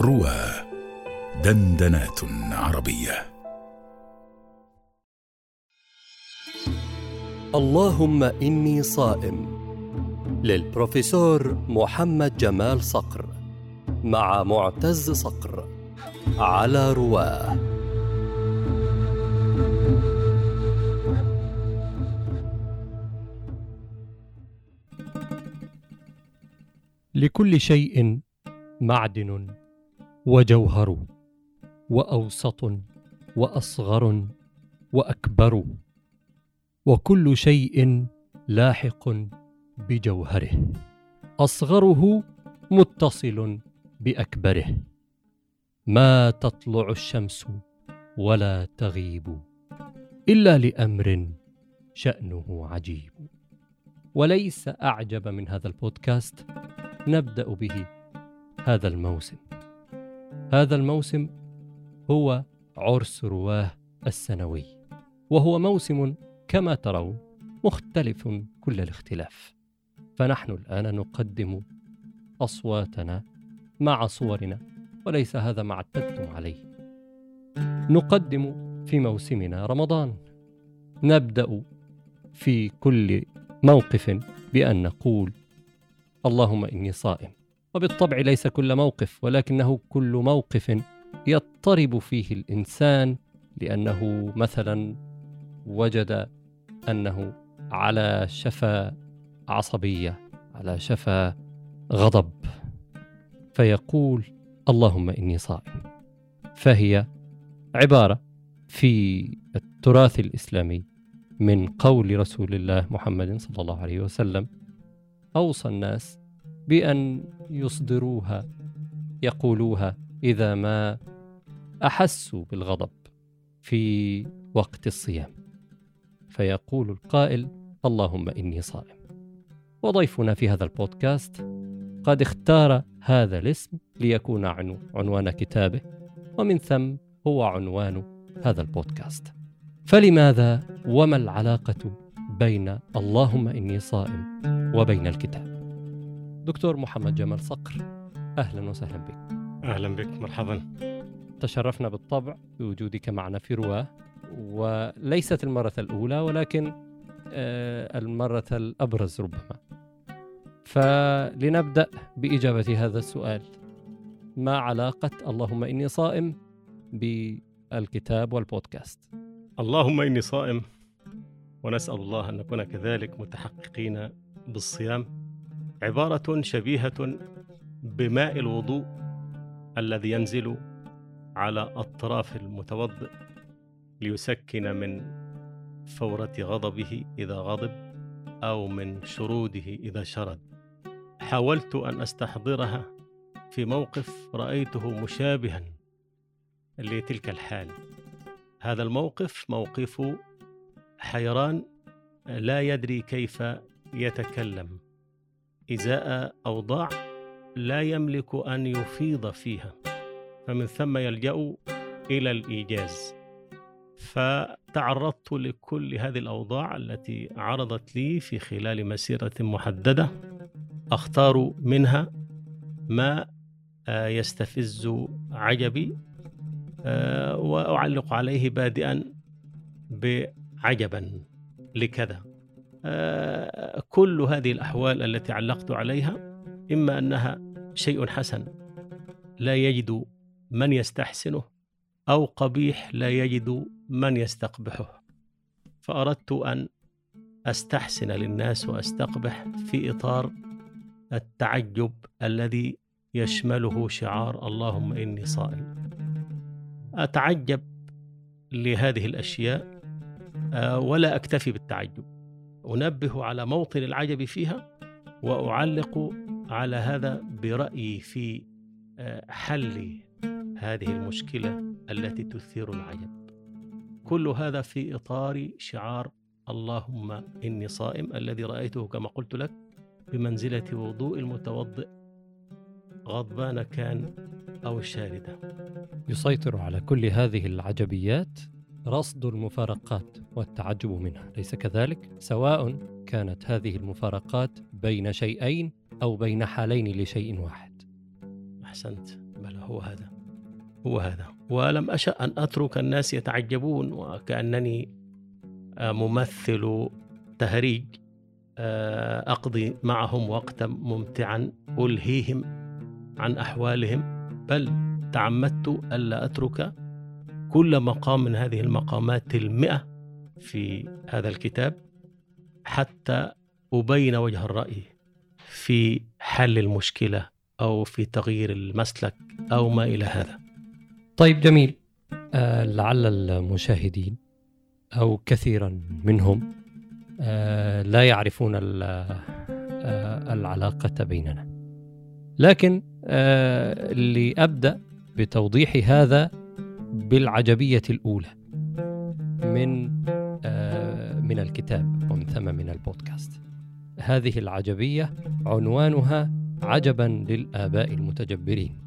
روى دندنات عربية. اللهم إني صائم. للبروفيسور محمد جمال صقر مع معتز صقر على رواه لكل شيء معدن. وجوهر وأوسط وأصغر وأكبر وكل شيء لاحق بجوهره. أصغره متصل بأكبره. ما تطلع الشمس ولا تغيب إلا لأمر شأنه عجيب. وليس أعجب من هذا البودكاست. نبدأ به هذا الموسم. هذا الموسم هو عرس رواه السنوي وهو موسم كما ترون مختلف كل الاختلاف. فنحن الآن نقدم أصواتنا مع صورنا وليس هذا ما اعتدتم عليه. نقدم في موسمنا رمضان. نبدأ في كل موقف بأن نقول اللهم إني صائم. وبالطبع ليس كل موقف ولكنه كل موقف يضطرب فيه الإنسان لأنه مثلا وجد أنه على شفا عصبية على شفا غضب فيقول اللهم إني صائم فهي عبارة في التراث الإسلامي من قول رسول الله محمد صلى الله عليه وسلم أوصى الناس بأن يصدروها يقولوها إذا ما أحسوا بالغضب في وقت الصيام. فيقول القائل اللهم إني صائم. وضيفنا في هذا البودكاست قد اختار هذا الاسم ليكون عنوان كتابه ومن ثم هو عنوان هذا البودكاست. فلماذا وما العلاقة بين اللهم إني صائم وبين الكتاب؟ دكتور محمد جمال صقر أهلا وسهلا بك. أهلا بك مرحبا. تشرفنا بالطبع بوجودك معنا في رواه وليست المرة الأولى ولكن آه، المرة الأبرز ربما. فلنبدأ بإجابة هذا السؤال. ما علاقة اللهم إني صائم بالكتاب والبودكاست؟ اللهم إني صائم ونسأل الله أن نكون كذلك متحققين بالصيام. عبارة شبيهة بماء الوضوء الذي ينزل على أطراف المتوضئ ليسكن من فورة غضبه إذا غضب أو من شروده إذا شرد. حاولت أن أستحضرها في موقف رأيته مشابها لتلك الحال. هذا الموقف موقف حيران لا يدري كيف يتكلم. إزاء اوضاع لا يملك أن يفيض فيها فمن ثم يلجأ إلى الإيجاز. فتعرضت لكل هذه الأوضاع التي عرضت لي في خلال مسيرة محددة أختار منها ما آه، يستفز عجبي آه، وأعلق عليه بادئا بعجبا لكذا. كل هذه الأحوال التي علقت عليها إما أنها شيء حسن لا يجد من يستحسنه أو قبيح لا يجد من يستقبحه. فأردت أن أستحسن للناس وأستقبح في إطار التعجب الذي يشمله شعار اللهم إني صائم. أتعجب لهذه الأشياء آه، ولا أكتفي بالتعجب. أنبه على موطن العجب فيها وأعلق على هذا برأيي في آه، حل هذه المشكلة التي تثير العجب. كل هذا في إطار شعار اللهم إني صائم الذي رأيته كما قلت لك بمنزلة وضوء المتوضئ غضبان كان أو شاردا يسيطر على كل هذه العجبيات رصد المفارقات والتعجب منها. ليس كذلك؟ سواء كانت هذه المفارقات بين شيئين أو بين حالين لشيء واحد. أحسنت. بلى هو هذا. هو هذا. ولم أشأ أن أترك الناس يتعجبون وكأنني آه، ممثل تهريج آه، أقضي معهم وقتا ممتعا ألهيهم عن أحوالهم. بل تعمدت ألا أترك كل مقام من هذه المقامات المئة في هذا الكتاب حتى أبين وجه الرأي في حل المشكلة أو في تغيير المسلك أو ما إلى هذا. طيب جميل. آه لعل المشاهدين أو كثيرا منهم آه لا يعرفون آه العلاقة بيننا. لكن آه لأبدأ بتوضيح هذا بالعجبية الأولى من آه من الكتاب ومن ثم من البودكاست. هذه العجبية عنوانها عجبا للآباء المتجبرين.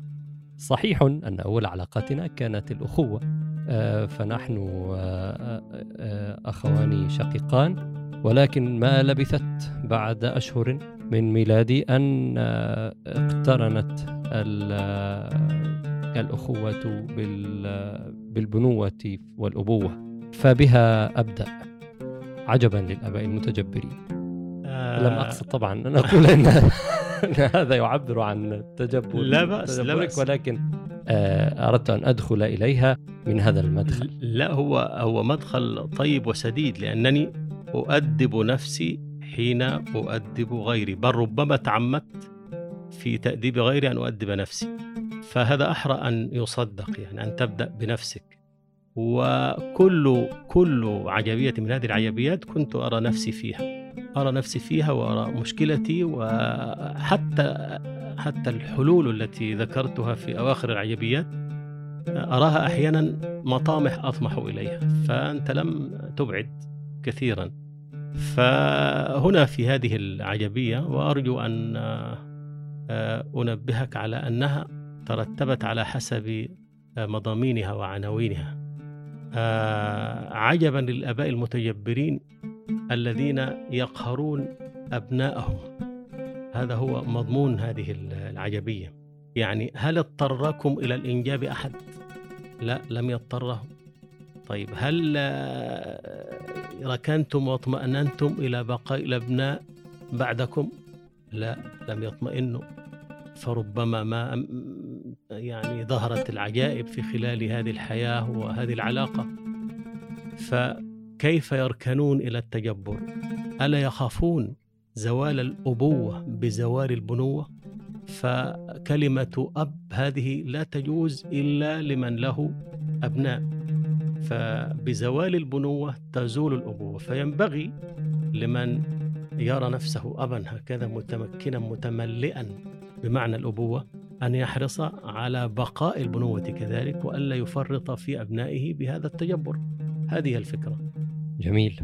صحيح أن أول علاقاتنا كانت الأخوة آه، فنحن آه، أخوان شقيقان ولكن ما لبثت بعد أشهر من ميلادي أن اقترنت الأخوة بالبنوة والأبوة فبها أبدأ عجبا للآباء المتجبرين. لم أقصد طبعا أن أقول أن هذا يعبر عن التجبر لا بأس لا بأس. ولكن آه، أردت أن أدخل إليها من هذا المدخل. لا هو هو مدخل طيب وسديد لأنني أؤدب نفسي حين أؤدب غيري. بل ربما تعمدت في تأديب غيري أن أؤدب نفسي. فهذا أحرى أن يصدق يعني أن تبدأ بنفسك. وكل كل عجبية من هذه العجبيات كنت أرى نفسي فيها. أرى نفسي فيها وأرى مشكلتي وحتى حتى الحلول التي ذكرتها في أواخر العجبيات أراها أحيانا مطامح أطمح إليها. فأنت لم تبعد كثيرا. فهنا في هذه العجبية وأرجو أن أنبهك على أنها ترتبت على حسب مضامينها وعناوينها. عجبا للآباء المتجبرين الذين يقهرون أبناءهم هذا هو مضمون هذه العجبية. يعني هل اضطركم إلى الإنجاب أحد؟ لا لم يضطرهم طيب هل ركنتم واطمأننتم إلى بقاء الأبناء بعدكم؟ لا لم يطمئنوا. فربما ما يعني ظهرت العجائب في خلال هذه الحياة وهذه العلاقة. ف كيف يركنون إلى التجبر؟ ألا يخافون زوال الأبوة بزوال البنوة؟ فكلمة أب هذه لا تجوز إلا لمن له أبناء. فبزوال البنوة تزول الأبوة. فينبغي لمن يرى نفسه ابا هكذا متمكنا متملئا بمعنى الأبوة أن يحرص على بقاء البنوة كذلك والا يفرط في أبنائه بهذا التجبر. هذه الفكرة. جميل.